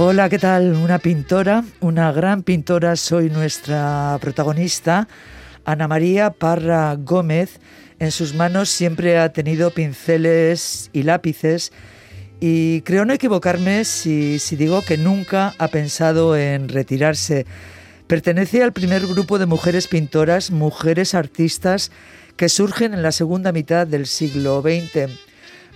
Hola, ¿qué tal? Una pintora, una gran pintora, soy nuestra protagonista, Ana María Parra Gómez. En sus manos siempre ha tenido pinceles y lápices y creo no equivocarme si, digo que nunca ha pensado en retirarse. Pertenece al primer grupo de mujeres pintoras, mujeres artistas que surgen en la segunda mitad del siglo XX.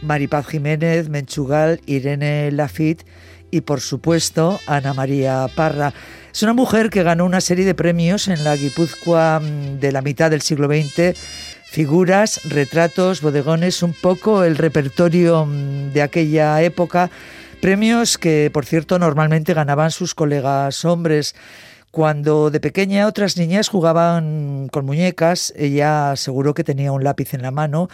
Maripaz Jiménez, Menchugal, Irene Lafitte y por supuesto Ana María Parra. Es una mujer que ganó una serie de premios en la Guipúzcoa mm, de la mitad del siglo XX, figuras, retratos, bodegones, un poco el repertorio mm, de aquella época, premios que por cierto normalmente ganaban sus colegas hombres. Cuando de pequeña otras niñas jugaban con muñecas, ella aseguró que tenía un lápiz en la mano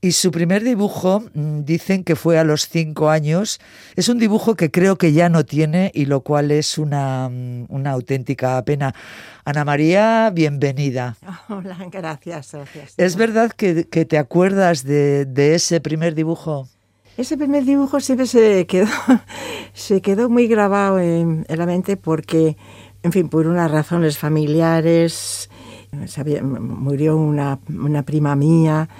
y su primer dibujo, mm, dicen que fue a los cinco años, es un dibujo que creo que ya no tiene y lo cual es una, mm, una auténtica pena. Ana María, bienvenida. Hola, gracias. gracias. ¿Es verdad que, te acuerdas de, ese primer dibujo? Ese primer dibujo siempre se quedó, se quedó muy grabado en, la mente porque, en fin, por unas razones familiares, murió una, una prima mía,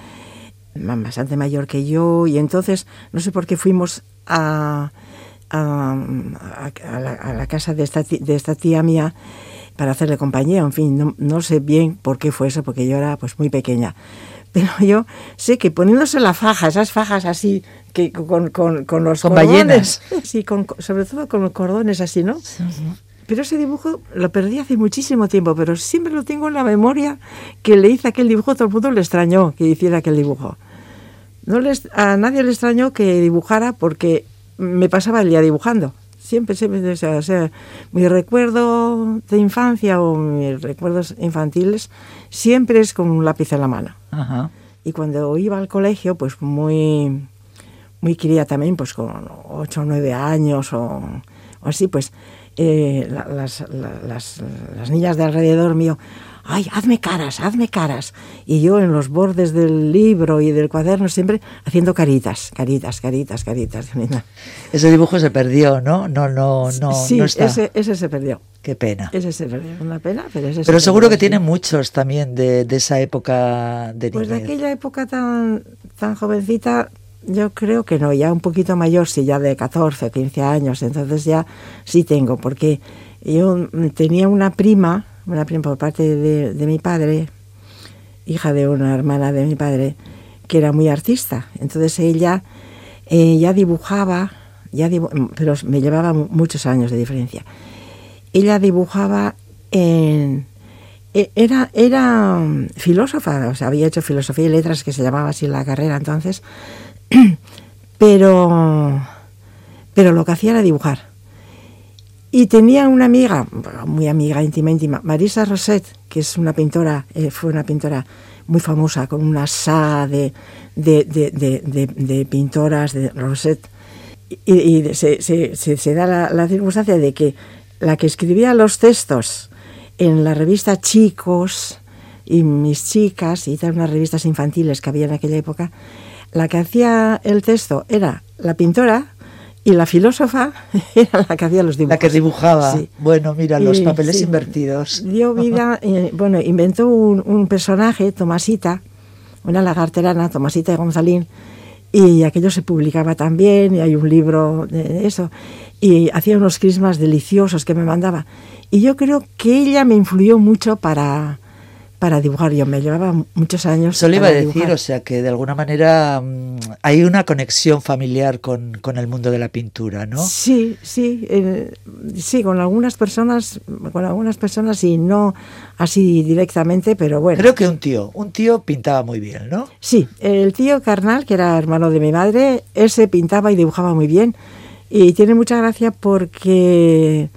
bastante mayor que yo, y entonces no sé por qué fuimos a, a, la, casa de esta, de esta tía mía para hacerle compañía, en fin, no, sé bien por qué fue eso, porque yo era pues muy pequeña. Pero yo sé que poniéndose la faja, esas fajas así, que con, con, con los con ballenas. Sí, con, sobre todo con los cordones así, ¿no? Pero ese dibujo lo perdí hace muchísimo tiempo, pero siempre lo tengo en la memoria que le hice aquel dibujo, todo el mundo le extrañó que hiciera aquel dibujo. No les, a nadie le extrañó que dibujara porque me pasaba el día dibujando. Siempre, siempre, o sea, mi recuerdo de infancia o mis recuerdos infantiles siempre es con un lápiz en la mano. Y cuando iba al colegio, pues muy, muy quería también, pues con ocho o nueve años o, así, pues eh, las, las, las niñas de alrededor mío, ay, hazme caras, hazme caras. Y yo en los bordes del libro y del cuaderno siempre haciendo caritas, caritas, caritas, caritas. Ese dibujo se perdió, ¿no? No, no, no. Sí, no está. Ese, ese se perdió. Qué pena. Ese se perdió, una pena, pero ese Pero seguro que tiene muchos también de, de, esa época de Pues de aquella época tan, tan jovencita, yo creo que no, ya un poquito mayor, sí, ya de 14, 15 años, entonces ya sí tengo, porque yo tenía una prima, una prima por parte de, mi padre, hija de una hermana de mi padre, que era muy artista. Entonces ella eh, ya dibujaba, ya pero me llevaba muchos años de diferencia. Ella dibujaba en... E, era, era filósofa, o sea, había hecho filosofía y letras, que se llamaba así la carrera entonces, pero, pero lo que hacía era dibujar. Y tenía una amiga, muy amiga, íntima, íntima, Marisa Roset, que es una pintora, eh, fue una pintora muy famosa, con una saga de, de, pintoras de Roset. Y, se, se, da la, la, circunstancia de que la que escribía los textos en la revista Chicos y Mis Chicas y tal, unas revistas infantiles que había en aquella época, la que hacía el texto era la pintora y la filósofa era la que hacía los dibujos. La que dibujaba. Bueno, mira, los papeles invertidos. Dio vida, eh, bueno, inventó un, personaje, Tomasita, una lagarterana, Tomasita de Gonzalín, y aquello se publicaba también, y hay un libro de eso, y hacía unos crismas deliciosos que me mandaba. Y yo creo que ella me influyó mucho para, para dibujar. Yo me llevaba muchos años. Eso le iba a decir, dibujar. o sea que de alguna manera mm, hay una conexión familiar con, con el mundo de la pintura, ¿no? Sí, sí, eh, sí, con algunas personas, con algunas personas y no así directamente, pero bueno. Creo que un tío, un tío pintaba muy bien, ¿no? Sí, el tío carnal, que era hermano de mi madre, ese pintaba y dibujaba muy bien. Y tiene mucha gracia porque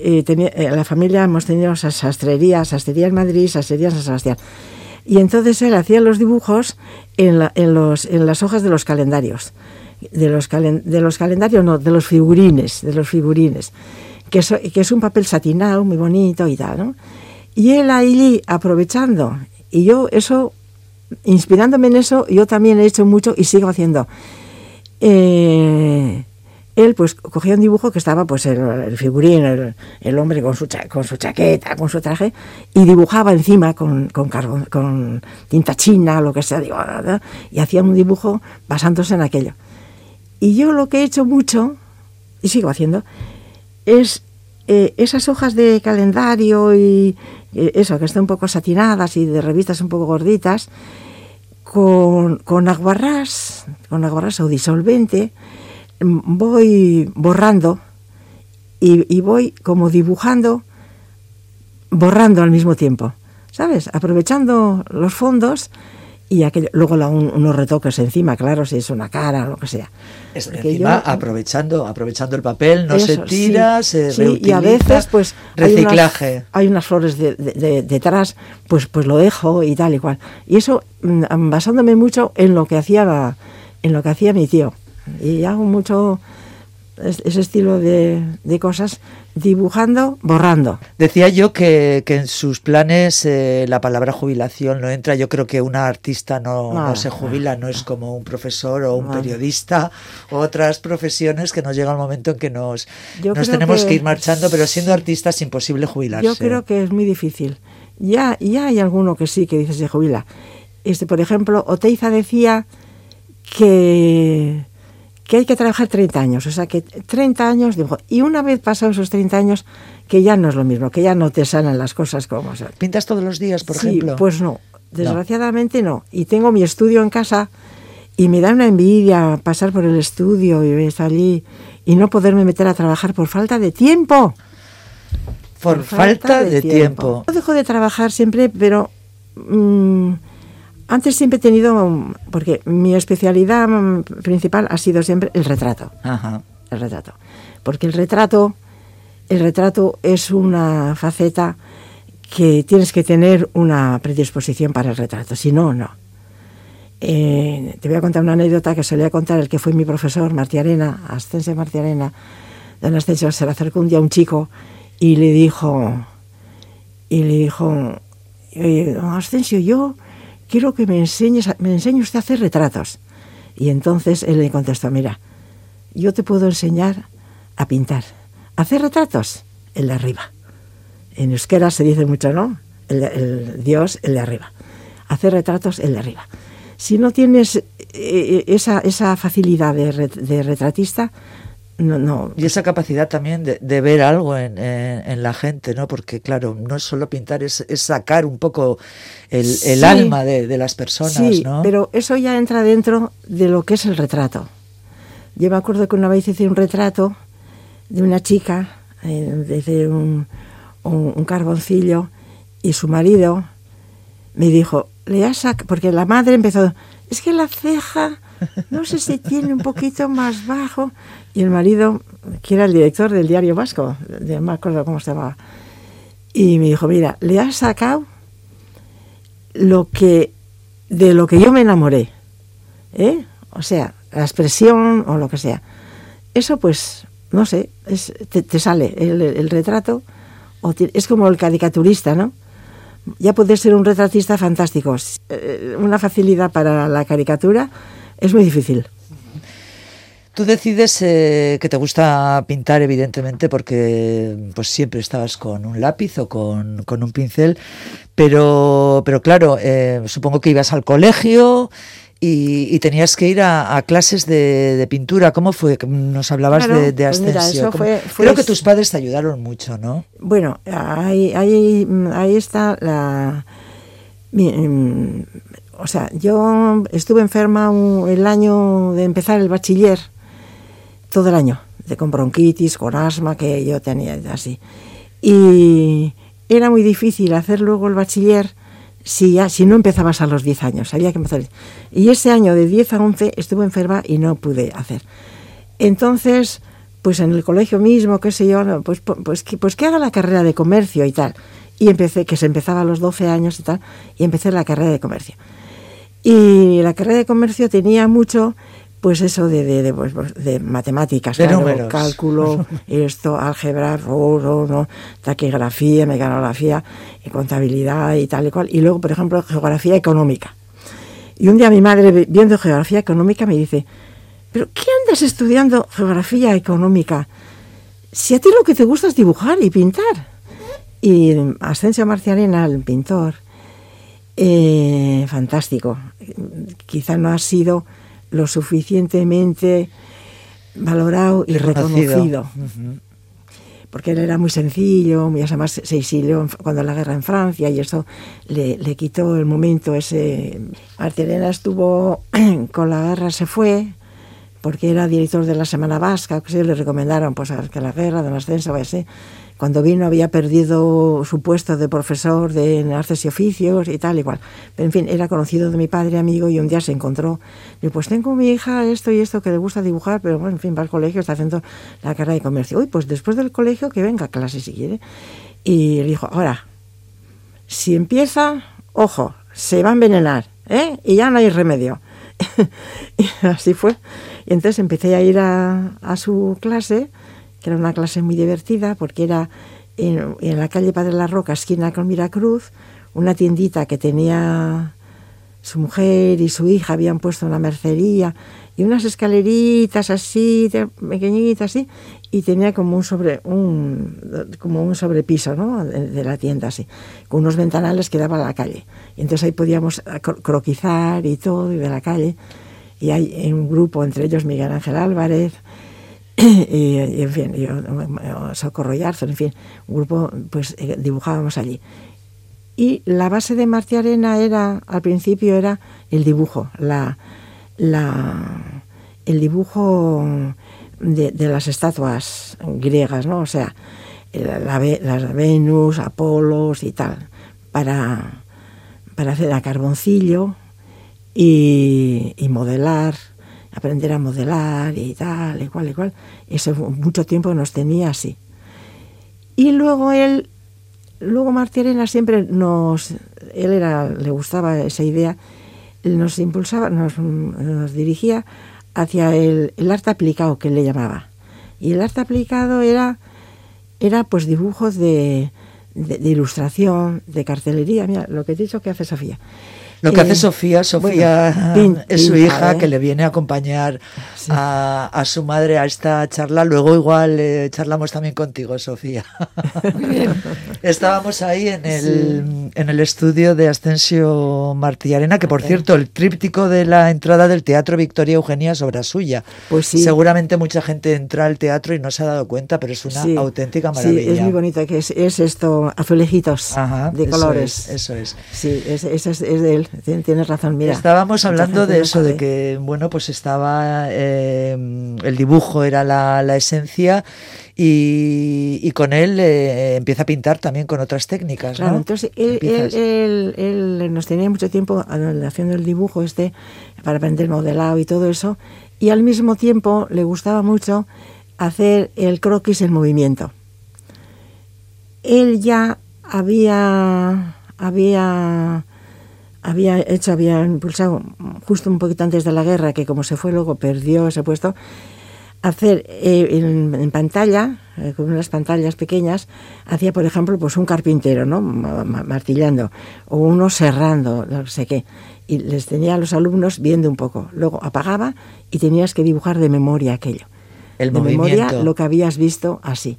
eh, eh, la familia hemos tenido esa sastrería, en Madrid, sastrería en San Sebastián. Y entonces él hacía los dibujos en, la- en, los, en las hojas de los calendarios. De los, de los calendarios, no, de los figurines, de los figurines. Que, so- que es un papel satinado, muy bonito y tal, ¿no? Y él allí aprovechando, y yo eso inspirándome en eso, yo también he hecho mucho y sigo haciendo. Eh, él pues cogía un dibujo que estaba pues el, el figurín, el, hombre con su, cha- con su chaqueta, con su traje, y dibujaba encima con, con, con tinta china, lo que sea, digo, ¿verdad? y hacía un dibujo basándose en aquello. Y yo lo que he hecho mucho, y sigo haciendo, es eh, esas hojas de calendario y eh, eso, que están un poco satinadas y de revistas un poco gorditas, con, con aguarrás, con aguarrás o disolvente, voy borrando y, y voy como dibujando, borrando al mismo tiempo, ¿sabes? Aprovechando los fondos y aquello, luego la- un- unos retoques encima, claro, si es una cara o lo que sea. Es- encima, yo- aprovechando, aprovechando el papel, no se tira, sí, se sí, reutiliza. y a veces pues hay unas- reciclaje. hay unas, flores de- de- de- detrás pues pues lo dejo y tal y cual y eso mm, basándome mucho en lo que hacía la- en lo que hacía mi tío y hago mucho es- ese estilo de, de cosas dibujando borrando Decía yo que, que en sus planes eh, la palabra jubilación no entra. Yo creo que una artista no, no No, se jubila, no es como un profesor o un periodista o otras profesiones que nos llega el momento en que nos, Yo nos tenemos que, que- ir marchando, pero siendo artista es imposible jubilarse. Yo creo que es muy difícil. Ya, ya hay alguno que sí, que dice se jubila. Este, por ejemplo, Oteiza decía que, que hay que trabajar 30 años. O sea, que 30 años, dijo, y una vez pasados esos 30 años, que ya no es lo mismo, que ya no te salen las cosas como son. ¿Pintas todos los días, por sí, ejemplo? pues no. Desgraciadamente no. Y tengo mi estudio en casa y me da una envidia pasar por el estudio y estar allí y no poderme meter a trabajar por falta de tiempo. por, falta, de, tiempo. No dejo de trabajar siempre, pero mm, antes siempre he tenido, porque mi especialidad principal ha sido siempre el retrato, Ajá. el retrato, porque el retrato, el retrato es una faceta que tienes que tener una predisposición para el retrato, si no, no. Eh, te voy a contar una anécdota que solía contar el que fue mi profesor, Martí Arena, Ascense Martí Arena. Don Ascenso se le acercó un día un chico y le dijo, y le dijo, "Oye, don Ascensio, yo quiero que me enseñes, me enseñe usted a hacer retratos. Y entonces él le contestó, mira, yo te puedo enseñar a pintar. ¿Hacer retratos? El de arriba. En euskera se dice mucho, ¿no? El, Dios, el de arriba. Hacer retratos, el de arriba. Si no tienes eh, esa, esa facilidad de retratista, no, no, Y esa capacidad también de, de ver algo en, en- en la gente, ¿no? Porque, claro, no es solo pintar, es, es sacar un poco el, alma de, de las personas, Sí, ¿no? pero eso ya entra dentro de lo que es el retrato. Yo me acuerdo que una vez hice un retrato de una chica, eh, hice un, un, un carboncillo, y su marido me dijo, le has sac-", porque la madre empezó, es que la ceja, no sé si tiene un poquito más bajo, y el marido, que era el director del diario vasco, no me acuerdo cómo se llamaba, y me dijo, mira, le has sacado lo que de lo que yo me enamoré, ¿eh? O sea, la expresión o lo que sea. Eso pues, no sé, es, te, te sale el, retrato, o es como el caricaturista, ¿no? Ya puedes ser un retratista fantástico. Eh, Una facilidad para la caricatura es muy difícil. Tú decides eh, que te gusta pintar, evidentemente, porque pues siempre estabas con un lápiz o con, con un pincel, pero, pero claro, eh, supongo que ibas al colegio y, y tenías que ir a, a clases de, de pintura. ¿Cómo fue? Nos hablabas Claro, de, de pues mira, Ascensio. eso ¿Cómo- fue- fue Creo que tus padres te ayudaron mucho, ¿no? Bueno, ahí, ahí, ahí está la... mm, o sea, yo estuve enferma el año de empezar el bachiller, todo el año, de con bronquitis, con asma, que yo tenía así. Y era muy difícil hacer luego el bachiller si, si no empezabas a los 10 años, había que empezar. Y ese año de 10 a 11 estuve enferma y no pude hacer. Entonces, pues en el colegio mismo, qué sé yo, pues, pues, que, pues que haga la carrera de comercio y tal. Y empecé, que se empezaba a los 12 años y tal, y empecé la carrera de comercio. Y la carrera de comercio tenía mucho, pues eso de, de, de, pues, pues, matemáticas, cálculo, esto, álgebra, ¿no? taquigrafía, mecanografía, y contabilidad y tal y cual. Y luego, por ejemplo, geografía económica. Y un día mi madre, viendo geografía económica, me dice, ¿pero qué andas estudiando geografía económica? Si a ti lo que te gusta es dibujar y pintar. Y Asensio Marciarena, el pintor, eh, fantástico. Quizá no ha sido lo suficientemente valorado y reconocido. Porque él era muy sencillo, y además se exilió cuando la guerra en Francia y eso le, quitó el momento ese. Martirena estuvo con la guerra, se fue, porque era director de la Semana Vasca, que le recomendaron pues que la guerra, de ascenso, ese cuando vino había perdido su puesto de profesor de artes y oficios y tal, igual. Pero en fin, era conocido de mi padre, amigo, y un día se encontró. Y pues tengo mi hija esto y esto que le gusta dibujar, pero bueno, en fin, va al colegio, está haciendo la carrera de comercio. Uy, pues después del colegio que venga a clase si quiere. Y le dijo, ahora, si empieza, ojo, se va a envenenar, ¿eh? Y ya no hay remedio. y así fue. Y entonces empecé a ir a, a su clase que era una clase muy divertida porque era en, la calle Padre La Roca, esquina con Miracruz, una tiendita que tenía su mujer y su hija habían puesto una mercería y unas escaleritas así, pequeñitas así, y tenía como un sobre un como un sobrepiso, ¿no? De, la tienda así, con unos ventanales que daban a la calle. Y entonces ahí podíamos croquizar y todo y de la calle. Y hay un grupo, entre ellos Miguel Ángel Álvarez, y, en fin, yo, Socorro Yarzo, en fin, un grupo, pues eh, dibujábamos allí. Y la base de Martí Arena era, al principio era el dibujo, la, la, el dibujo de, las estatuas griegas, ¿no? O sea, la, las Venus, Apolos y tal, para, para hacer a carboncillo y modelar aprender a modelar y tal, y cual. Eso mucho tiempo nos tenía así. Y luego él, luego Martirena siempre nos, él era, le gustaba esa idea, nos impulsaba, nos, dirigía hacia el, arte aplicado que él le llamaba. Y el arte aplicado era, era pues dibujos de, de, de ilustración, de cartelería, mira, lo que he dicho que hace Sofía. Lo que hace Sofía, Sofía es su hija que le viene a acompañar a, su madre a esta charla. Luego igual eh, charlamos también contigo, Sofía. Estábamos ahí en el, en el estudio de Ascensio Martí Arena, que por cierto, el tríptico de la entrada del Teatro Victoria Eugenia es obra suya. Pues sí. Seguramente mucha gente entra al teatro y no se ha dado cuenta, pero es una auténtica maravilla. Sí, es muy bonito, que es, esto, azulejitos de colores. Eso es. Sí, es, es, es de él. Tienes razón, mira. Estábamos hablando de eso, de que, bueno, pues estaba, eh, el dibujo era la, esencia y, con él eh, empieza a pintar también con otras técnicas, claro, entonces él, él, nos tenía mucho tiempo haciendo el dibujo este para aprender modelado y todo eso, y al mismo tiempo le gustaba mucho hacer el croquis en movimiento. Él ya había había había hecho, había impulsado justo un poquito antes de la guerra, que como se fue luego perdió ese puesto, hacer eh, en, pantalla, eh, con unas pantallas pequeñas, hacía por ejemplo pues un carpintero, ¿no? martillando, o uno cerrando, no sé qué. Y les tenía a los alumnos viendo un poco. Luego apagaba y tenías que dibujar de memoria aquello. El de memoria lo que habías visto así.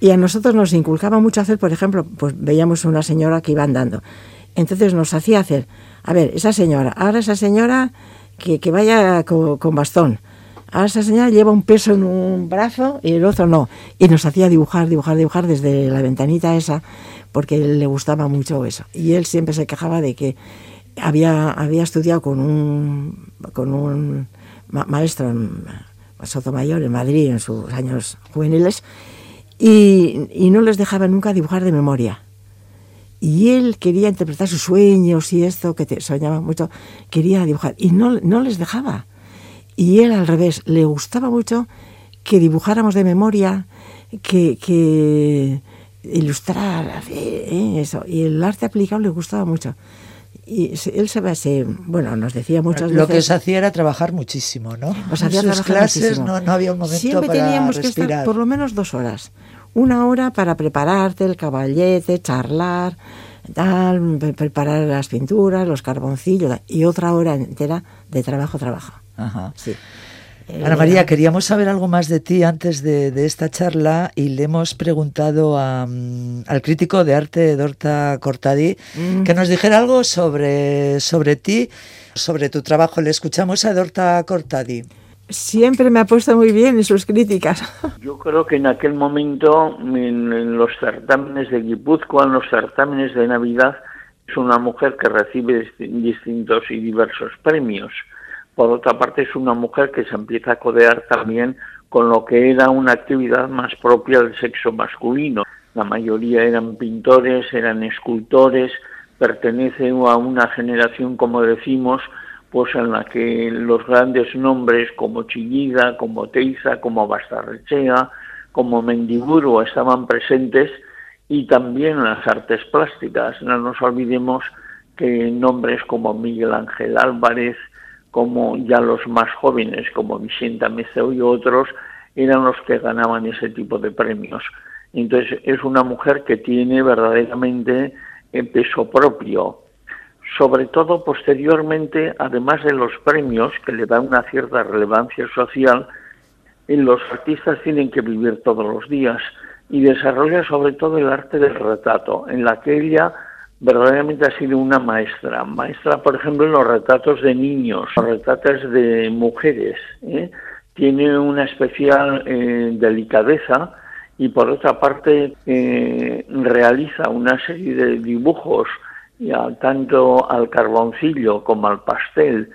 Y a nosotros nos inculcaba mucho hacer, por ejemplo, pues veíamos una señora que iba andando entonces nos hacía hacer, a ver, esa señora, ahora esa señora que, vaya con, bastón, ahora esa señora lleva un peso en un brazo y el otro no. Y nos hacía dibujar, dibujar, dibujar desde la ventanita esa, porque le gustaba mucho eso. Y él siempre se quejaba de que había, había estudiado con un, con un maestro en Sotomayor en Madrid en sus años juveniles y, y no les dejaba nunca dibujar de memoria. Y él quería interpretar sus sueños y esto, que te soñaba mucho, quería dibujar. Y no, no les dejaba. Y él al revés, le gustaba mucho que dibujáramos de memoria, que, que ilustrar, ¿eh? eso. Y el arte aplicado le gustaba mucho. Y él se, bueno, nos decía muchas veces... Lo que se hacía era trabajar muchísimo, ¿no? Nos hacía en sus clases no, no, había un momento Siempre teníamos que estar por lo menos dos horas. Una hora para prepararte el caballete, charlar, tal, preparar las pinturas, los carboncillos, y otra hora entera de trabajo, trabajo. Ajá. Sí. Ana María, queríamos saber algo más de ti antes de, esta charla y le hemos preguntado mm, al crítico de arte Dorta Cortadi mm. que nos dijera algo sobre, sobre ti, sobre tu trabajo. Le escuchamos a Dorta Cortadi. Siempre me ha puesto muy bien en sus críticas. Yo creo que en aquel momento, en, los certámenes de Guipúzcoa, en los certámenes de Navidad, es una mujer que recibe distintos y diversos premios por otra parte, es una mujer que se empieza a codear también con lo que era una actividad más propia del sexo masculino. La mayoría eran pintores, eran escultores, pertenece a una generación, como decimos, pues en la que los grandes nombres como Chillida, como Teiza, como Bastarrechea, como Mendiburu estaban presentes y también las artes plásticas. No nos olvidemos que nombres como Miguel Ángel Álvarez, como ya los más jóvenes, como Vicenta Meceo y otros, eran los que ganaban ese tipo de premios. Entonces es una mujer que tiene verdaderamente eh, peso propio. Sobre todo posteriormente, además de los premios que le dan una cierta relevancia social, los artistas tienen que vivir todos los días y desarrolla sobre todo el arte del retrato, en la que ella verdaderamente ha sido una maestra. Maestra, por ejemplo, en los retratos de niños, los retratos de mujeres. ¿eh? Tiene una especial eh, delicadeza y por otra parte eh, realiza una serie de dibujos ya, tanto al carboncillo como al pastel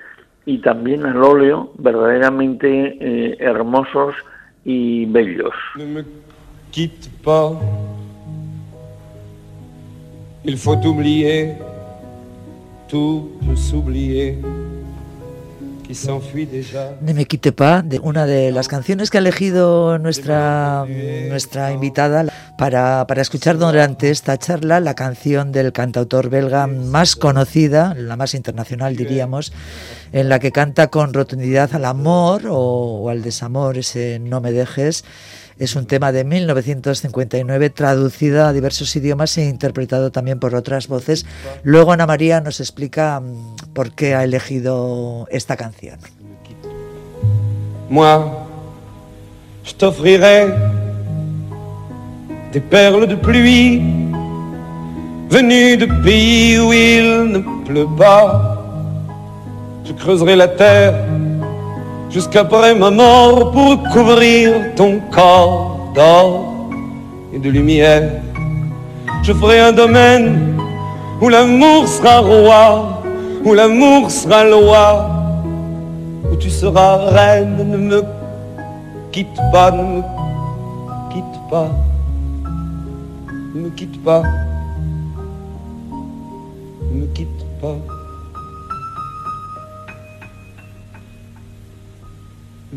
y también al óleo verdaderamente hermosos y bellos. Ne me quite pas, de una de las canciones que ha elegido nuestra, nuestra invitada para, para escuchar durante esta charla, la canción del cantautor belga más conocida, la más internacional diríamos, en la que canta con rotundidad al amor o, o al desamor, ese no me dejes. Es un tema de 1959 traducido a diversos idiomas e interpretado también por otras voces. Luego Ana María nos explica mm, por qué ha elegido esta canción. Moi, je t'offrirai des perles de pluie venues de pays où il ne pleut pas. Je creuserai la terre jusqu'après ma mort pour couvrir ton corps d'or et de lumière. Je ferai un domaine où l'amour sera roi, où l'amour sera loi, où tu seras reine. Ne me quitte pas, ne me quitte pas, ne me quitte pas, ne me quitte pas.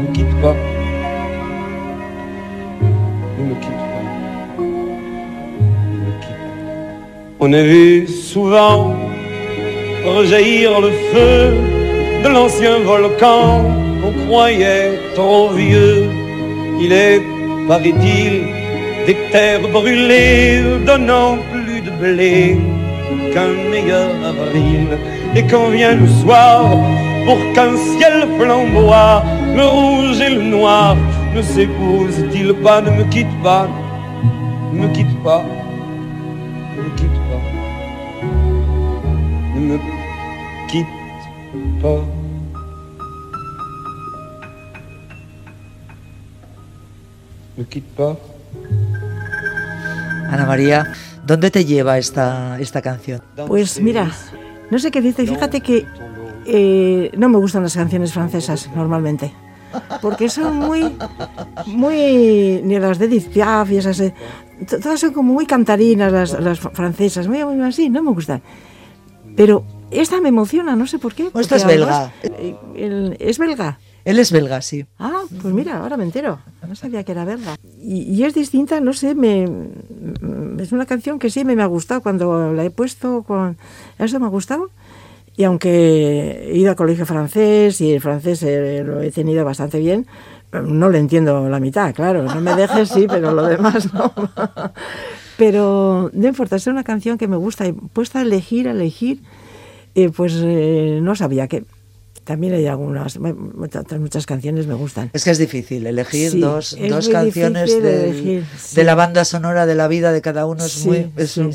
Me quitte pas. On a vu souvent rejaillir le feu de l'ancien volcan qu'on croyait trop vieux. Il est, paraît-il, des terres brûlées donnant plus de blé qu'un meilleur avril. Et quand vient le soir, pour qu'un ciel flamboie, le rouge et le noir ne s'épousent-ils pas, ne me quitte pas, ne me quitte pas, ne me quitte pas, ne me quitte pas. Ne quitte pas. Ana María, ¿dónde te lleva esta, esta canción? Pues mira, no sé qué dice, fíjate que eh, no me gustan las canciones francesas normalmente. Porque son muy, muy, ni las de Edith Piaf y esas, eh, to- todas son como muy cantarinas las, las francesas, muy, muy así, no me gustan. Pero esta me emociona, no sé por qué. Esta es belga. además, el- es belga. Él es belga, sí. Ah, pues mira, ahora me entero. No sabía que era belga. Y, y es distinta, no sé, me, es una canción que sí me, me ha gustado cuando la he puesto, con, eso me ha gustado. Y aunque he ido a colegio francés y el francés eh, lo he tenido bastante bien, no le entiendo la mitad, claro. No me dejes, sí, pero lo demás no. Pero importa, es una canción que me gusta y puesta a elegir, a elegir, eh, pues eh, no sabía que también hay algunas, muchas, muchas canciones me gustan. Es que es difícil elegir Sí, dos, dos canciones del- elegir, sí. de la banda sonora de la vida de cada uno. Es, Sí, muy, es, un,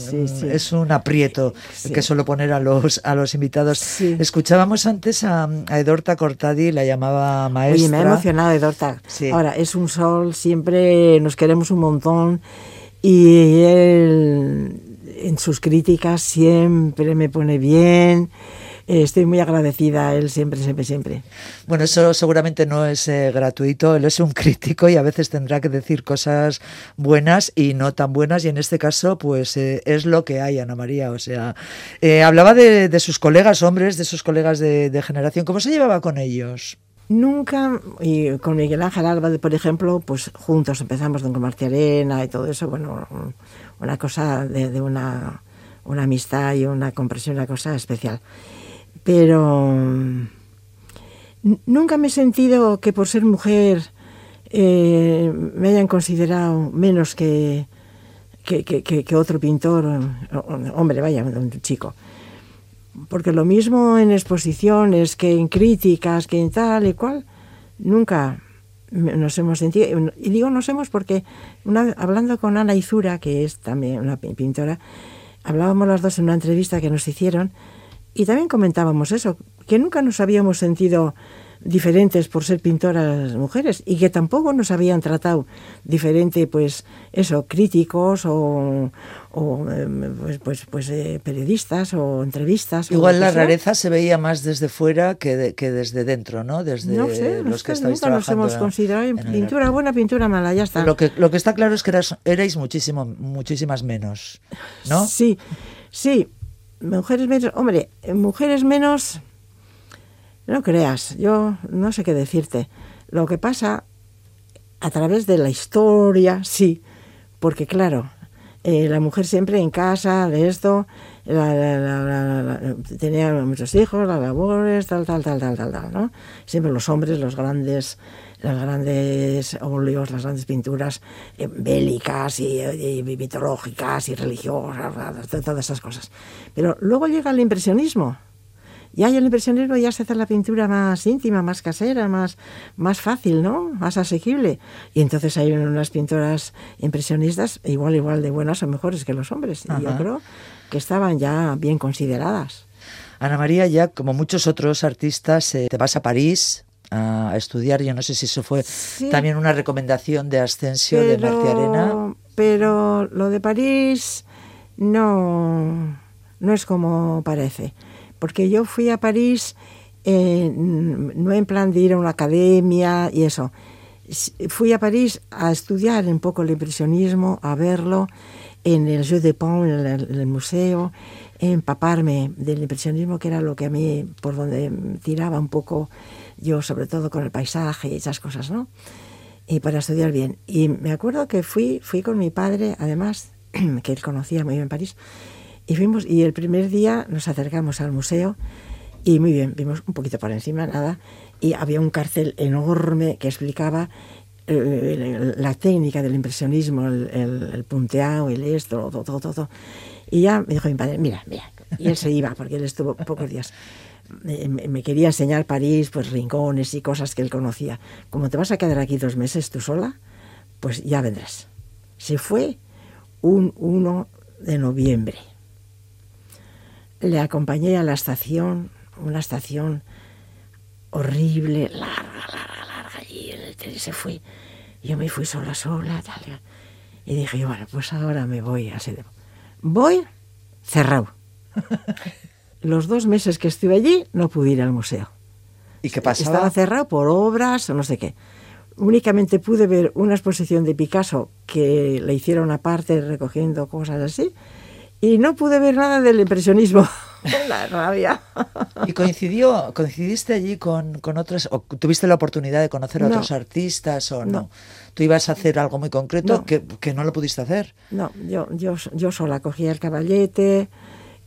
es un aprieto que suelo poner a los, a los invitados. Escuchábamos antes a, a Edorta Cortadi, la llamaba maestra. Oye, me ha emocionado Edorta. Ahora, es un sol, siempre nos queremos un montón y él en sus críticas siempre me pone bien. Eh, Estoy muy agradecida a él siempre, siempre, siempre. Bueno, eso seguramente no es eh, gratuito. Él es un crítico y a veces tendrá que decir cosas buenas y no tan buenas. Y en este caso, pues eh, es lo que hay, Ana María. O sea, eh, hablaba de, de sus colegas hombres, de sus colegas de, de generación. ¿Cómo se llevaba con ellos? Nunca, y con Miguel Ángel Álvarez, por ejemplo, pues juntos empezamos con Martí Arena y todo eso, bueno, una cosa de, de una, una amistad y una comprensión, una cosa especial. Pero mm, nunca me he sentido que por ser mujer eh, me hayan considerado menos que, que, otro pintor, hombre, vaya, un chico. Porque lo mismo en exposiciones que en críticas, que en tal y cual, nunca nos hemos sentido, y digo nos hemos porque una, hablando con Ana Izura, que es también una pi- pintora, hablábamos las dos en una entrevista que nos hicieron y también comentábamos eso, que nunca nos habíamos sentido diferentes por ser pintoras mujeres y que tampoco nos habían tratado diferente, pues eso, críticos o, o, em, pues, pues, pues, eh, periodistas o entrevistas. Igual la rareza se veía más desde fuera que, de- que desde dentro, ¿no? Desde no sé, los que estáis nunca nos hemos considerado en el pintura buena, pintura mala, ya está. Lo que, lo que está claro es que eras- erais muchísimo, muchísimas menos, ¿no? Sí, sí. Mujeres menos, hombre, mujeres menos, no creas, yo no sé qué decirte. Lo que pasa a través de la historia, sí, porque claro, eh, la mujer siempre en casa, de esto, la- la- la- la- la- tenía muchos hijos, las labores, tal, tal, tal, tal, tal, tal, ¿no? Siempre los hombres, los grandes, las grandes óleos, las grandes pinturas eh, bélicas y, y mitológicas y religiosas, to- todas esas cosas. Pero luego llega el impresionismo. Ya en el impresionismo ya se hace la pintura más íntima, más casera, más, más fácil, ¿no? Más asequible. Y entonces hay unas pintoras impresionistas igual, igual de buenas o mejores que los hombres. Y yo creo que estaban ya bien consideradas. Ana María, ya como muchos otros artistas, eh, te vas a París a, estudiar. Yo no sé si eso fue Sí. también una recomendación de Ascensio de Martí Arena. pero lo de París no, no es como parece. Porque yo fui a París eh, no en plan de ir a una academia y eso. Fui a París a estudiar un poco el impresionismo, a verlo en el Jeu de Paume, en el, en el museo, empaparme del impresionismo, que era lo que a mí, por donde tiraba un poco yo, sobre todo con el paisaje y esas cosas, ¿no? y para estudiar bien. Y me acuerdo que fui, fui con mi padre, además, que él conocía muy bien París, y fuimos, y el primer día nos acercamos al museo, y muy bien, vimos un poquito por encima, nada, y había un cartel enorme que explicaba la técnica del impresionismo, el, el, punteado, el esto, todo, todo, todo. Y ya me dijo mi padre, mira, mira. Y él se iba, porque él estuvo pocos días. Me, quería enseñar París, pues rincones y cosas que él conocía. Como te vas a quedar aquí dos meses tú sola, pues ya vendrás. Se fue un 1 de noviembre. Le acompañé a la estación, una estación horrible, larga, larga, y se fue. Yo me fui sola, sola, tal. Y dije, bueno, pues ahora me voy a Sedemo. Voy cerrado. Los dos meses que estuve allí no pude ir al museo. ¿Y qué pasaba? Estaba cerrado por obras o no sé qué. Únicamente pude ver una exposición de Picasso que le hicieron aparte recogiendo cosas así y no pude ver nada del impresionismo. la rabia. ¿Y coincidió, coincidiste allí con, con otros, o tuviste la oportunidad de conocer a otros artistas o no? ¿Tú ibas a hacer algo muy concreto que, que, no lo pudiste hacer? No, yo, yo, yo sola cogía el caballete,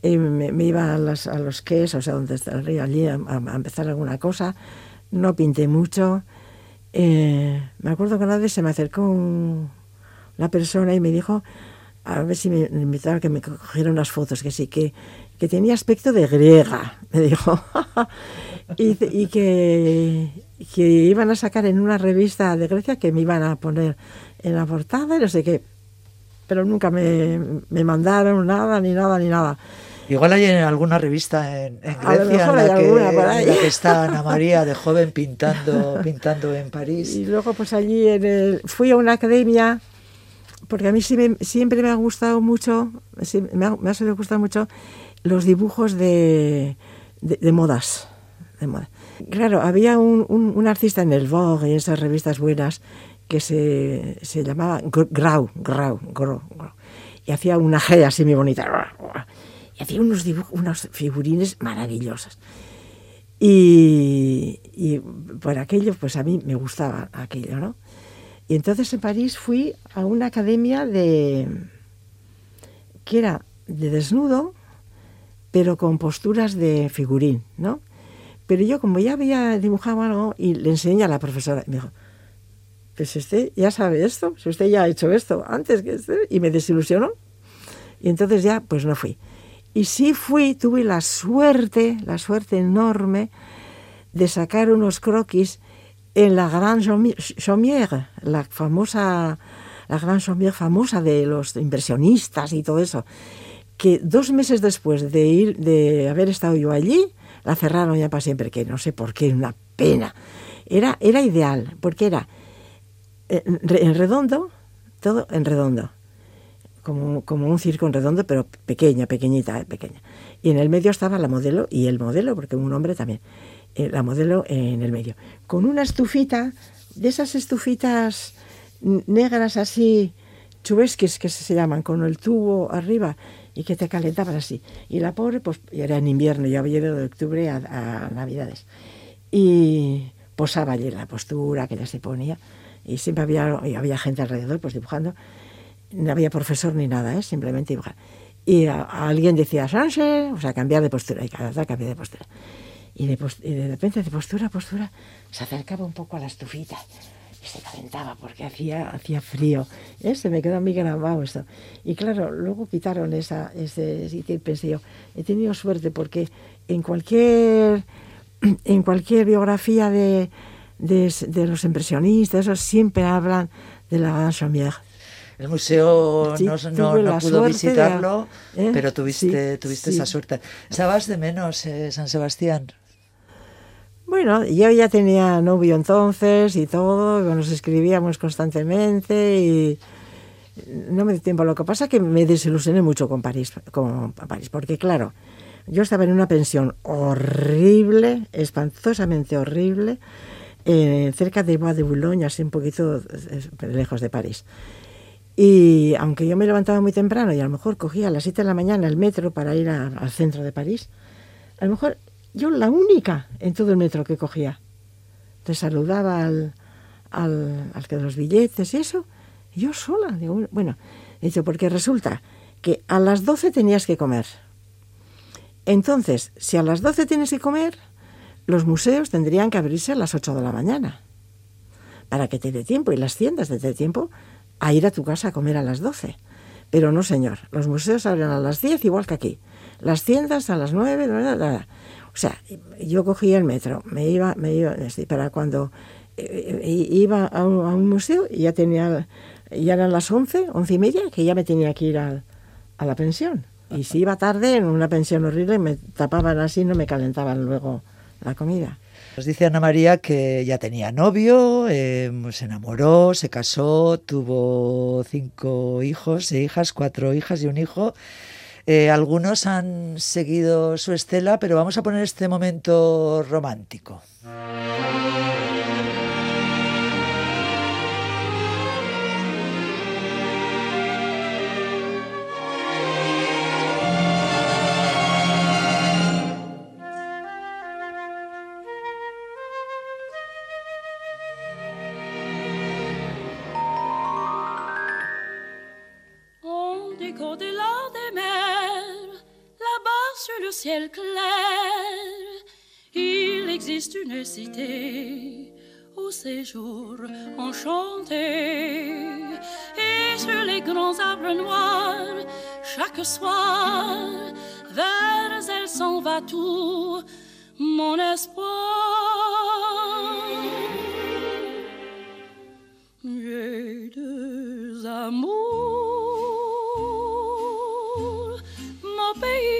y me, iba a, las, a los quesos, o sea, donde río, allí a, a empezar alguna cosa. No pinté mucho. Eh, me acuerdo que una vez se me acercó un, la persona y me dijo, a ver si me invitaba a que me cogiera unas fotos, que sí, que, que tenía aspecto de griega, me dijo, y, y que, que, iban a sacar en una revista de Grecia que me iban a poner en la portada y no sé qué, pero nunca me, me mandaron nada, ni nada, ni nada. Igual hay en alguna revista en, Grecia en la, que, está Ana María de joven pintando, pintando en París. Y luego pues allí en el, fui a una academia, porque a mí siempre me ha gustado mucho, me ha, me ha gustar mucho los dibujos de, de, modas. De moda. Claro, había un, un, artista en el Vogue y esas revistas buenas que se, se llamaba Grau, Grau, Grau, Grau, y hacía una G así muy bonita y hacía unos dibujos, unos figurines maravillosos. Y, y, por aquello, pues a mí me gustaba aquello, ¿no? Y entonces en París fui a una academia de que era de desnudo, pero con posturas de figurín, ¿no? Pero yo como ya había dibujado algo y le enseñé a la profesora, y me dijo, pues usted ya sabe esto, si usted ya ha hecho esto antes que este, y me desilusionó. Y entonces ya, pues no fui. Y sí fui, tuve la suerte, la suerte enorme de sacar unos croquis en la Gran Chaumière, la famosa, la Gran Chaumière famosa de los impresionistas y todo eso, que dos meses después de ir, de haber estado yo allí, la cerraron ya para siempre, que no sé por qué, una pena. Era, era ideal, porque era en redondo, todo en redondo como, como, un circo en redondo, pero pequeña, pequeñita, pequeña. Y en el medio estaba la modelo y el modelo, porque un hombre también, eh, la modelo en el medio, con una estufita, de esas estufitas negras así, chubesques que se llaman, con el tubo arriba y que te calentaban así. Y la pobre, pues era en invierno, yo había ido de octubre a, a Navidades. Y posaba allí la postura que ya se ponía y siempre había, y había gente alrededor pues dibujando no había profesor ni nada, ¿eh? simplemente dibujar. Y a, alguien decía Sánchez, o sea, cambiar de postura, y cada vez cambiaba de postura. Y de, y de repente, de postura a postura, se acercaba un poco a la estufita se calentaba porque hacía, hacía frío. ¿eh? Se me quedó a mí grabado esto. Y claro, luego quitaron esa, ese sitio y pensé yo, he tenido suerte porque en cualquier, en cualquier biografía de, de, de los impresionistas, siempre hablan de la Gran el museo no, pudo visitarlo, ¿eh? pero tuviste, tuviste esa suerte. ¿Sabas de menos eh, San Sebastián? Bueno, yo ya tenía novio entonces y todo, nos escribíamos constantemente y no me dio tiempo. Lo que pasa es que me desilusioné mucho con París, con París, porque claro, yo estaba en una pensión horrible, espantosamente horrible, eh, cerca de Bois de Boulogne, así un poquito lejos de París. Y aunque yo me levantaba muy temprano y a lo mejor cogía a las 7 de la mañana el metro para ir al centro de París, a lo mejor yo la única en todo el metro que cogía. Te saludaba al, al, al que de los billetes y eso, yo sola. Digo, bueno, dicho, porque resulta que a las 12 tenías que comer. Entonces, si a las 12 tienes que comer, los museos tendrían que abrirse a las 8 de la mañana para que te dé tiempo, y las tiendas te dé tiempo a ir a tu casa a comer a las 12. Pero no, señor, los museos abren a las 10 igual que aquí. Las tiendas a las 9, o sea, yo cogía el metro, me iba, me iba, para cuando eh, eh, iba a un, museo y ya tenía, ya eran las 11, 11 y media, que ya me tenía que ir a, a la pensión. Y si iba tarde, en una pensión horrible, me tapaban así, no me calentaban luego la comida. Nos dice Ana María que ya tenía novio, eh, se enamoró, se casó, tuvo cinco hijos e hijas, cuatro hijas y un hijo. Eh, algunos han seguido su estela, pero vamos a poner este momento romántico. Clair, il existe une cité au séjour enchanté. Et sur les grands arbres noirs, chaque soir, vers elle s'en va tout mon espoir. J'ai deux amours, mon pays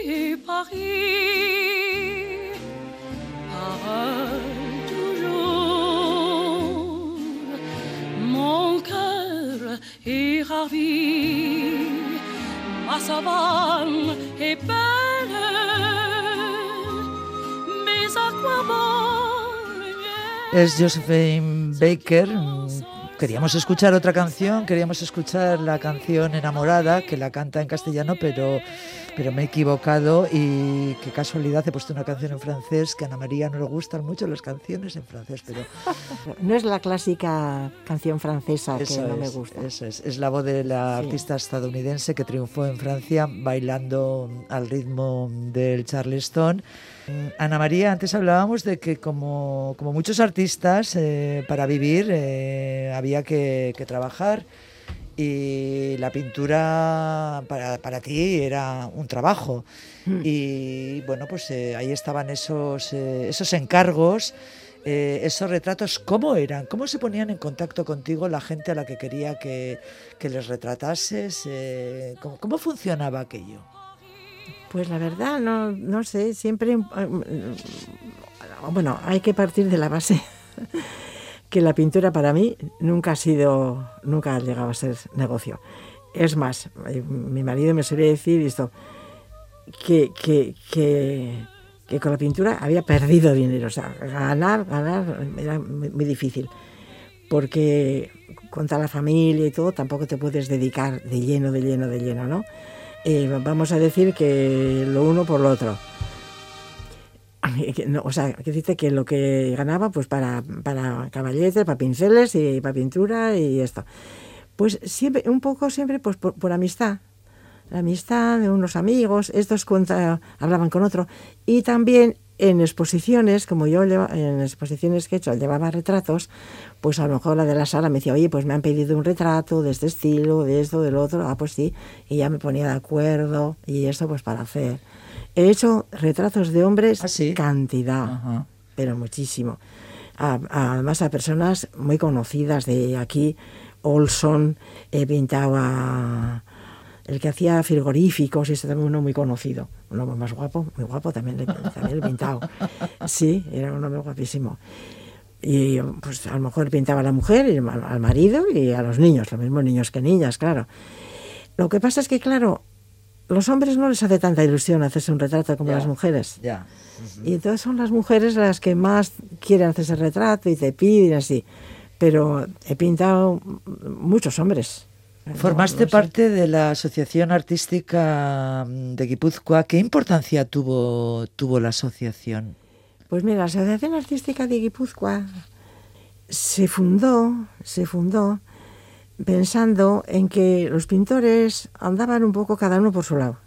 Es Josephine Baker, queríamos escuchar otra canción, queríamos escuchar la canción Enamorada, que la canta en castellano, pero pero me he equivocado y qué casualidad he puesto una canción en francés que a Ana María no le gustan mucho las canciones en francés, pero... No es la clásica canción francesa que no me gusta. Eso es, es la voz de la artista estadounidense que triunfó en Francia bailando al ritmo del Charleston. Ana María, antes hablábamos de que como, como muchos artistas, eh, para vivir eh, había que, que trabajar y la pintura para, para ti era un trabajo. Hmm. Y bueno, pues eh, ahí estaban esos, eh, esos encargos, eh, esos retratos. ¿Cómo eran? ¿Cómo se ponían en contacto contigo la gente a la que quería que, que les retratases? ¿cómo, ¿cómo, funcionaba aquello? Pues la verdad, no, no sé, siempre... Bueno, hay que partir de la base que la pintura para mí nunca ha sido, nunca ha llegado a ser negocio. Es más, eh, mi marido me suele decir esto, que, que, que, con la pintura había perdido dinero. O sea, ganar, ganar era muy, difícil. Porque contra la familia y todo tampoco te puedes dedicar de lleno, de lleno, de lleno, ¿no? Eh, vamos a decir que lo uno por lo otro o sea, que dice que lo que ganaba, pues para, para caballetes, para pinceles y para pintura y esto. Pues siempre, un poco siempre, pues por, amistad. La amistad de unos amigos, estos hablaban con otro. Y también en exposiciones, como yo en exposiciones que he hecho, llevaba retratos, pues a lo mejor la de la sala me decía, oye, pues me han pedido un retrato de este estilo, de esto, del otro, ah, pues sí, y ya me ponía de acuerdo, y eso pues para hacer He hecho retratos de hombres, ¿Ah, cantidad, pero muchísimo. además a personas muy conocidas de aquí, Olson, he pintado a el que hacía frigoríficos, y este también uno muy conocido, un hombre más guapo, muy guapo, también le, también he pintado. Sí, era un hombre guapísimo. Y pues a lo mejor pintaba a la mujer, y al marido y a los niños, los mismos niños que niñas, claro. Lo que pasa es que, claro, los hombres no les hace tanta ilusión hacerse un retrato como las mujeres. Y entonces son las mujeres las que más quieren hacerse retrato y te piden así. Pero he pintado muchos hombres. Formaste parte de la Asociación Artística de Guipúzcoa. ¿Qué importancia tuvo, tuvo la asociación? Pues mira, la Asociación Artística de Guipúzcoa se fundó, se fundó pensando en que los pintores andaban un poco cada uno por su lado.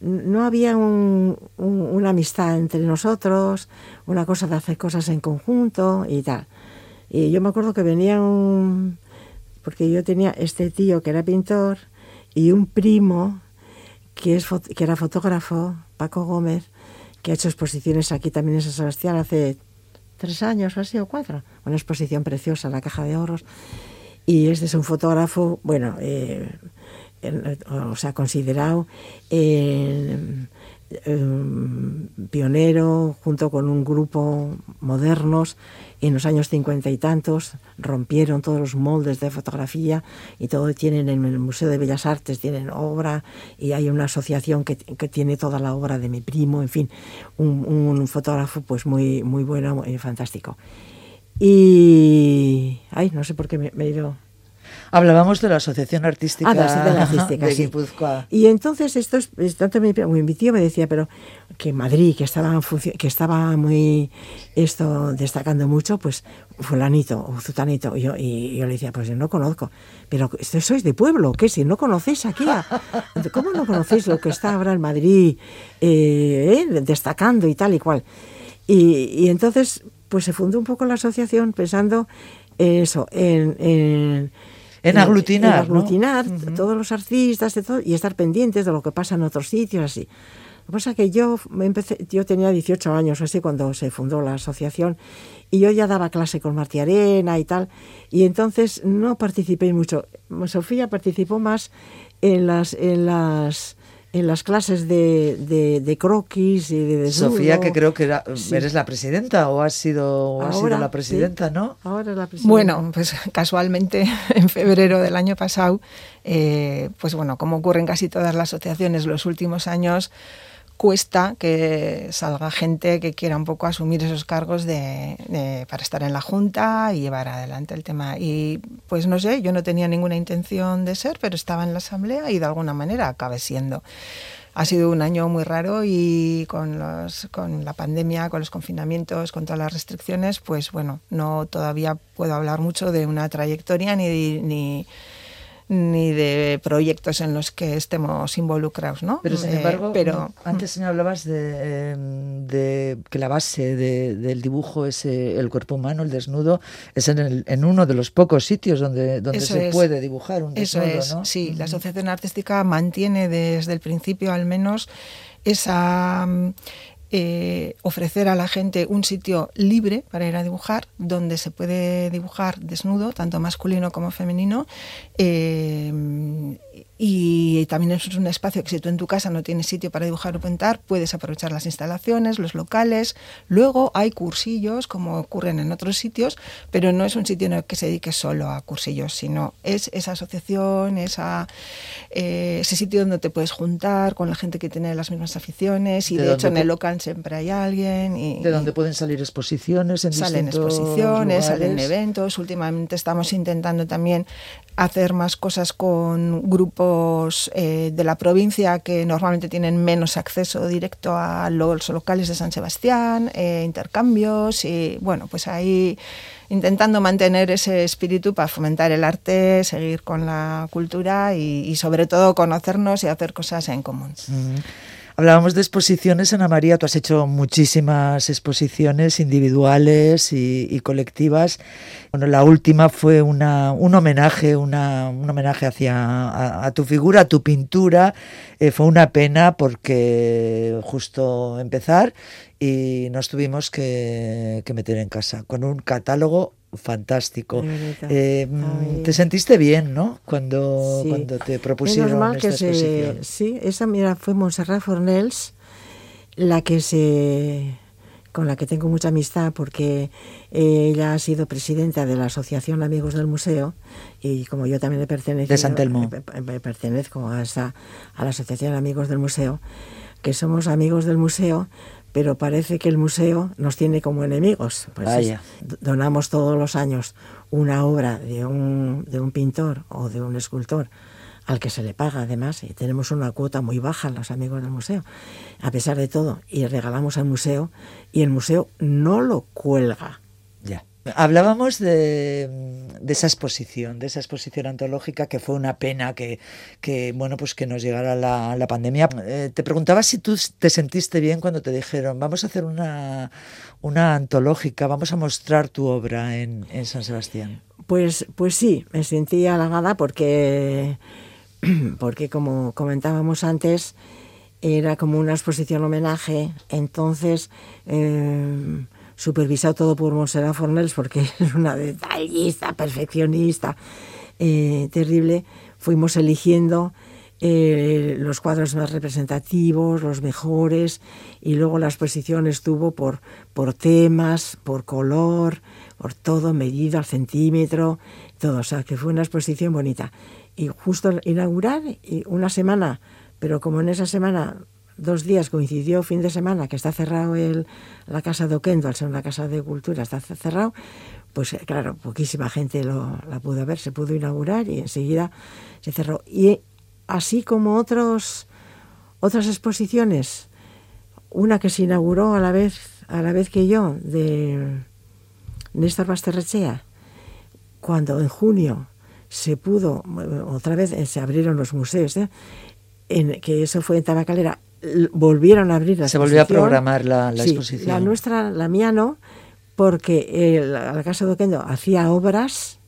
No había una amistad entre nosotros, una cosa de hacer cosas en conjunto y tal. Y yo me acuerdo que venía un... Porque yo tenía este tío que era pintor y un primo que, es, que era fotógrafo, Paco Gómez, que ha hecho exposiciones aquí también en San Sebastián hace tres años o así, o cuatro. Una exposición preciosa, La Caja de Ahorros. Y este es un fotógrafo, bueno, eh, o sea, considerado eh, pionero junto con un grupo modernos en los años cincuenta y tantos rompieron todos los moldes de fotografía y todo tienen en el Museo de Bellas Artes tienen obra y hay una asociación que, que tiene toda la obra de mi primo en fin un, un fotógrafo pues muy muy bueno y fantástico y ay no sé por qué me, me he ido Hablábamos de la Asociación Artística, Ah, de Asociación Artística, de sí. Guipúzcoa. Y entonces esto es, tanto mi, mi tío me decía, pero que Madrid, que estaba que estaba muy esto destacando mucho, pues fulanito o zutanito. Y yo, y yo le decía, pues yo no conozco. Pero sois de pueblo, ¿qué? Si no conocéis aquí, a- ¿cómo no conocéis lo que está ahora en Madrid eh, eh, destacando y tal y cual? Y, y entonces, pues se fundó un poco la asociación pensando en eso, en, en En aglutinar, en aglutinar todos los artistas de todo, y estar pendientes de lo que pasa en otros sitios, así. Lo que pasa es que yo me empecé, yo tenía 18 años así cuando se fundó la asociación y yo ya daba clase con Martí Arena y tal, y entonces no participé mucho. Sofía participó más en las en las en las clases de, de, de croquis y de desnudo. Sofía, que creo que era- Sí. eres la presidenta o has sido, o has sido la sí. presidenta, ¿no? Ahora es la presidenta. Bueno, pues casualmente en febrero del año pasado, eh, pues bueno, como ocurre en casi todas las asociaciones los últimos años, cuesta que salga gente que quiera un poco asumir esos cargos de, de- para estar en la junta y llevar adelante el tema. Y pues no sé, yo no tenía ninguna intención de ser, pero estaba en la asamblea y de alguna manera acabé siendo. Ha sido un año muy raro y con, los, con la pandemia, con los confinamientos, con todas las restricciones, pues bueno, no todavía puedo hablar mucho de una trayectoria ni, ni, ni de proyectos en los que estemos involucrados, ¿no? Pero sin Eh, embargo, pero, antes señor, hablabas de, eh, de que la base de- del dibujo es eh, el cuerpo humano, el desnudo, es en, el- en uno de los pocos sitios donde, donde Eso se es. puede dibujar un Eso desnudo, es, ¿no? sí. La. Asociación Artística mantiene desde el principio al menos esa mm, eh, ofrecer a la gente un sitio libre para ir a dibujar, donde se puede dibujar desnudo, tanto masculino como femenino. eh, y también es un espacio que si tú en tu casa no tienes sitio para dibujar o pintar, puedes aprovechar las instalaciones, los locales. Luego hay cursillos, como ocurren en otros sitios, pero no es un sitio en el que se dedique solo a cursillos, sino es esa asociación, esa, eh, ese sitio donde te puedes juntar con la gente que tiene las mismas aficiones y De de, hecho en el local siempre hay alguien. Y, De donde pueden salir exposiciones en salen exposiciones, salen eventos. Últimamente estamos intentando también hacer más cosas con grupos eh, de la provincia que normalmente tienen menos acceso directo a los locales de San Sebastián, eh, intercambios y bueno, pues ahí intentando mantener ese espíritu para fomentar el arte, seguir con la cultura y, sobre todo conocernos y hacer cosas en común. Hablábamos de exposiciones, Ana María, tú has hecho muchísimas exposiciones individuales y, y colectivas. Bueno, la última fue una, un homenaje, una, un homenaje hacia a, a tu figura, a tu pintura. Eh, fue una pena porque justo empezar y nos tuvimos que, que meter en casa con un catálogo fantástico. Eh, Ay. te sentiste bien, ¿no? Cuando, Sí. cuando te propusieron mal esta que se, sí, esa mira fue Montserrat Fornels la que se con la que tengo mucha amistad porque ella ha sido presidenta de la Asociación Amigos del Museo y como yo también he pertenecido De San Telmo. eh, pe- pertenezco a esa a la Asociación Amigos del Museo, que somos amigos del museo, pero parece que el museo nos tiene como enemigos. Pues es- Vaya. donamos todos los años una obra de un, de un pintor o de un escultor al que se le paga además y tenemos una cuota muy baja los amigos del museo a pesar de todo y regalamos al museo y el museo no lo cuelga. Hablábamos de, de, esa exposición, de esa exposición antológica que fue una pena que, bueno, pues que nos llegara la, la pandemia. Eh, te preguntaba si tú te sentiste bien cuando te dijeron, vamos a hacer una, una antológica, vamos a mostrar tu obra en, en San Sebastián. Pues, pues sí, me sentí halagada porque, porque como comentábamos antes, era como una exposición homenaje, entonces... Eh, supervisado todo por Montserrat Fornels, porque es una detallista, perfeccionista, eh, terrible, fuimos eligiendo eh, los cuadros más representativos, los mejores, y luego la exposición estuvo por, por temas, por color, por todo, medido al centímetro, todo, o sea, que fue una exposición bonita. Y justo inaugurar, y una semana, pero como en esa semana dos días coincidió fin de semana que está cerrado el, la casa de Oquendo, al una casa de cultura, está cerrado, pues eh, claro, poquísima gente lo, la pudo ver, se pudo inaugurar y enseguida se cerró. Y así como otros, otras exposiciones, una que se inauguró a la vez, a la vez que yo, de Néstor Basterrechea, cuando en junio se pudo, otra vez eh, se abrieron los museos, ¿eh? en, que eso fue en Tabacalera, volvieron a abrir la Se volvió a programar la, la exposición. La nuestra, la mía no, porque la Casa de Oquendo hacía obras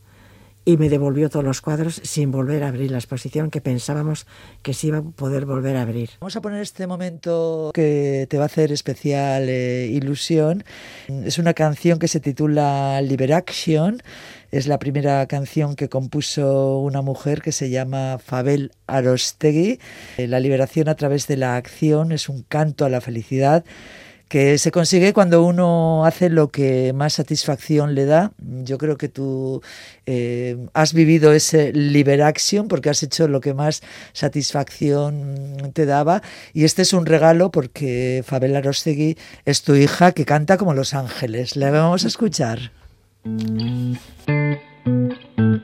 y me devolvió todos los cuadros sin volver a abrir la exposición que pensábamos que se iba a poder volver a abrir. Vamos a poner este momento que te va a hacer especial eh, ilusión. Es una canción que se titula Liberaction. Es la primera canción que compuso una mujer que se llama Fabel Arostegui. Eh, la liberación a través de la acción es un canto a la felicidad que se consigue cuando uno hace lo que más satisfacción le da. Yo creo que tú eh, has vivido ese liberaction porque has hecho lo que más satisfacción te daba y este es un regalo porque Fabela Rostegui es tu hija que canta como los ángeles. Le vamos a escuchar. So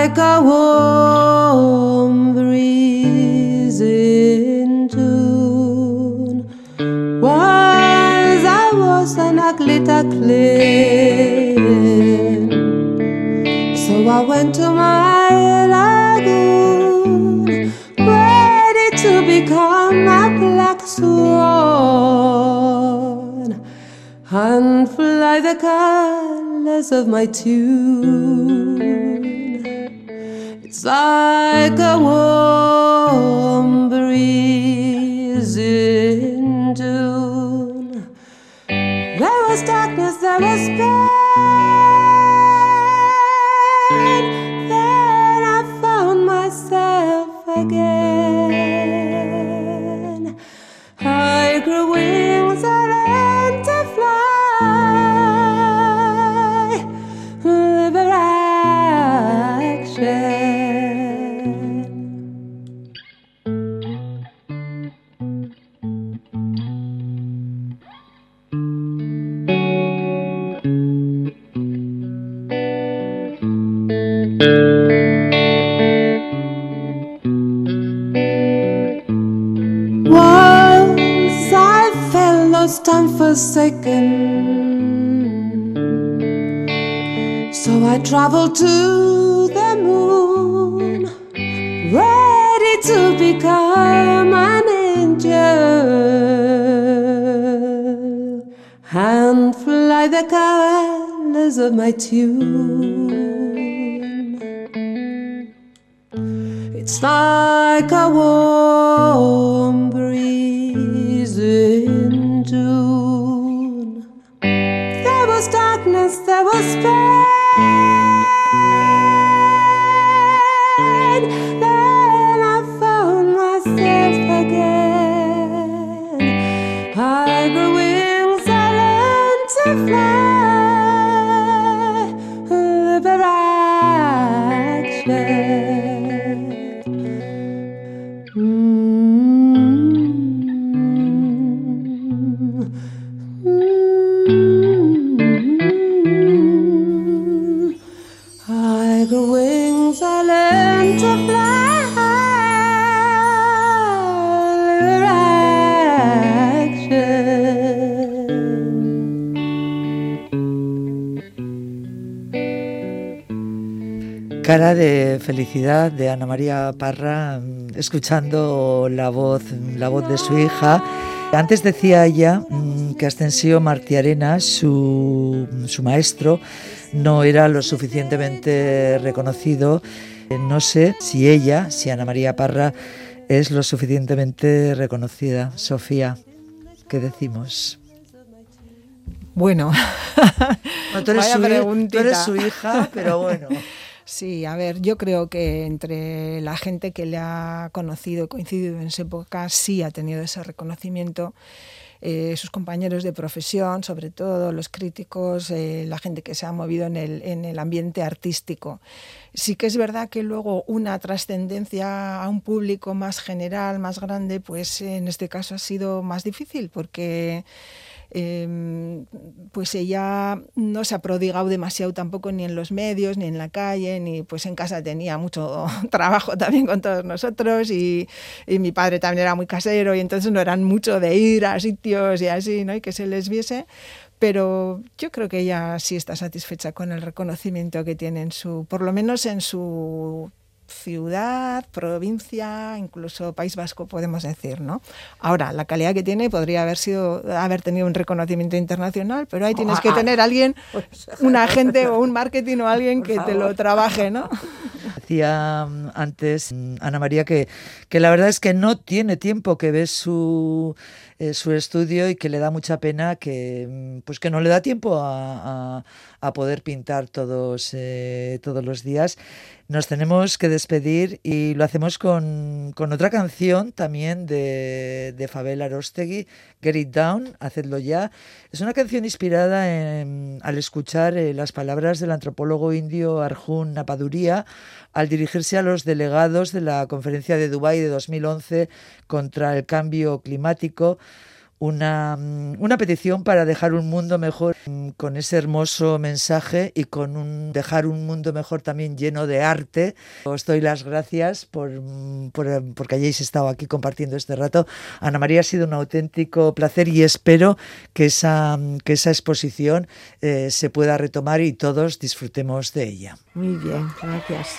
like a warm breeze in June. Was I was an glitter clean. So I went to my lagoon, ready to become a black swan and fly the colors of my tune. It's like a warm felicidad de Ana María Parra mm, escuchando la voz, la voz de su hija. Antes decía ella mm, que Ascensio Martiarena, su, su maestro, no era lo suficientemente reconocido. Eh, No sé si ella, si Ana María Parra, es lo suficientemente reconocida. Sofía, ¿qué decimos? Bueno, No, tú, eres tú su hija, pero bueno. Sí, a ver, yo creo que entre la gente que le ha conocido, coincidido en su época, sí ha tenido ese reconocimiento. Eh, sus compañeros de profesión, sobre todo los críticos, eh, la gente que se ha movido en el, en el ambiente artístico. Sí que es verdad que luego una trascendencia a un público más general, más grande, pues en este caso ha sido más difícil porque eh, pues ella no se ha prodigado demasiado tampoco ni en los medios, ni en la calle, ni pues en casa tenía mucho trabajo también con todos nosotros y, y mi padre también era muy casero y entonces no eran mucho de ir a sitios y así, ¿no? Y que se les viese. Pero yo creo que ella sí está satisfecha con el reconocimiento que tiene en su, por lo menos en su ciudad, provincia, incluso País Vasco, podemos decir, ¿no? Ahora, la calidad que tiene podría haber sido haber tenido un reconocimiento internacional, pero ahí tienes que tener alguien, un agente o un marketing o alguien que te lo trabaje, ¿no? Decía mm, antes mm, Ana María que, que la verdad es que no tiene tiempo que ve su, eh, su estudio y que le da mucha pena que mm, pues que no le da tiempo a, a- a poder pintar todos, eh, todos los días. Nos tenemos que despedir y lo hacemos con, con otra canción también de, de Fabel Arostegui, Get It Down, Hacedlo Ya. Es una canción inspirada en- al escuchar eh, las palabras del antropólogo indio Arjun Napaduría al dirigirse a los delegados de la conferencia de Dubái de 2011 contra el cambio climático. Una, mm, una petición para dejar un mundo mejor mm, con ese hermoso mensaje y con un dejar un mundo mejor también lleno de arte. Os doy las gracias por, mm, por, eh, porque hayáis estado aquí compartiendo este rato. Ana María ha sido un auténtico placer y espero que esa, que esa exposición eh, se pueda retomar y todos disfrutemos de ella. Muy bien, gracias.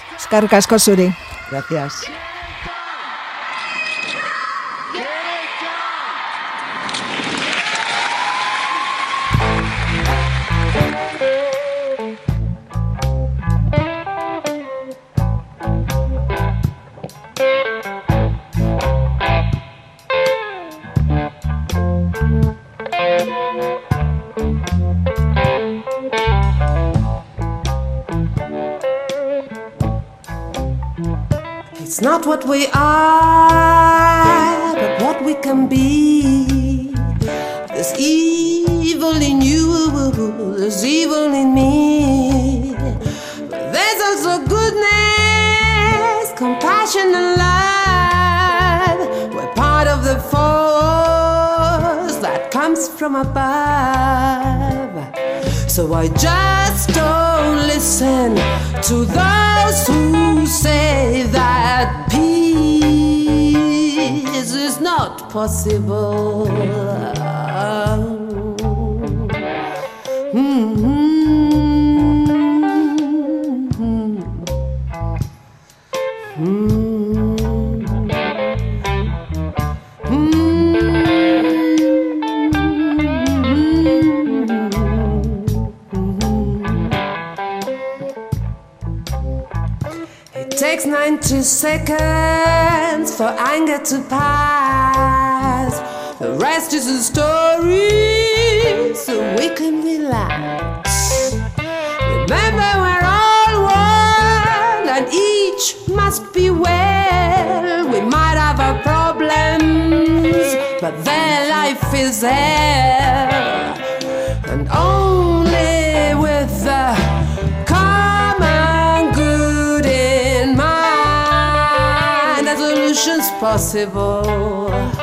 Zuri. Gracias. Not what we are, but what we can be. There's evil in you, there's evil in me. But there's also goodness, compassion, and love. We're part of the force that comes from above. So I just don't listen to those who say that peace is not possible. 90 seconds for anger to pass. The rest is a story, so we can relax. Remember, we're all one, and each must be well. We might have our problems, but their life is hell. Possible.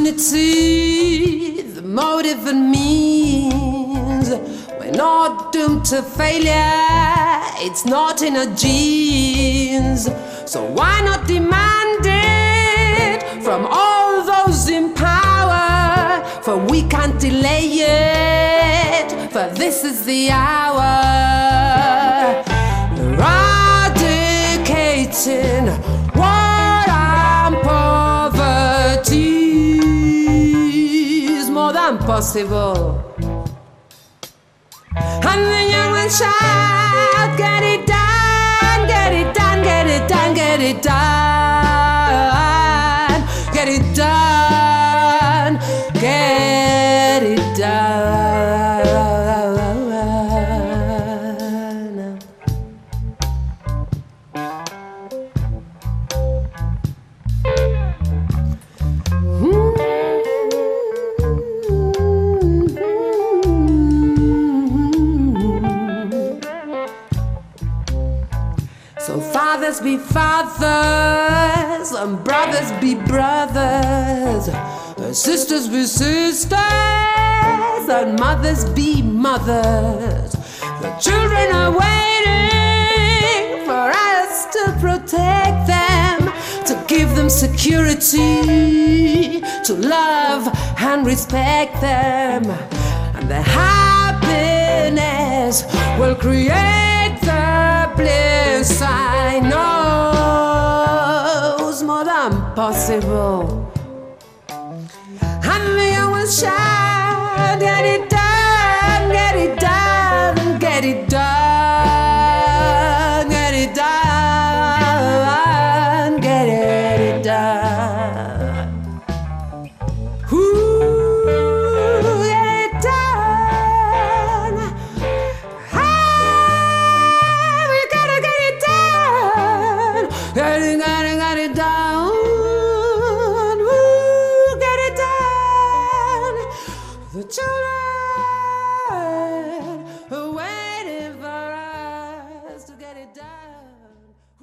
Opportunity, the motive and means. We're not doomed to failure, it's not in our genes. So why not demand it from all those in power? For we can't delay it, for this is the hour. Possible. And then you will shout, get it done, get it done, get it done, get it done, get it done, get it done. Be sisters, and mothers be mothers. The children are waiting for us to protect them, to give them security, to love and respect them, and their happiness will create the bliss I know is more than possible. deixar.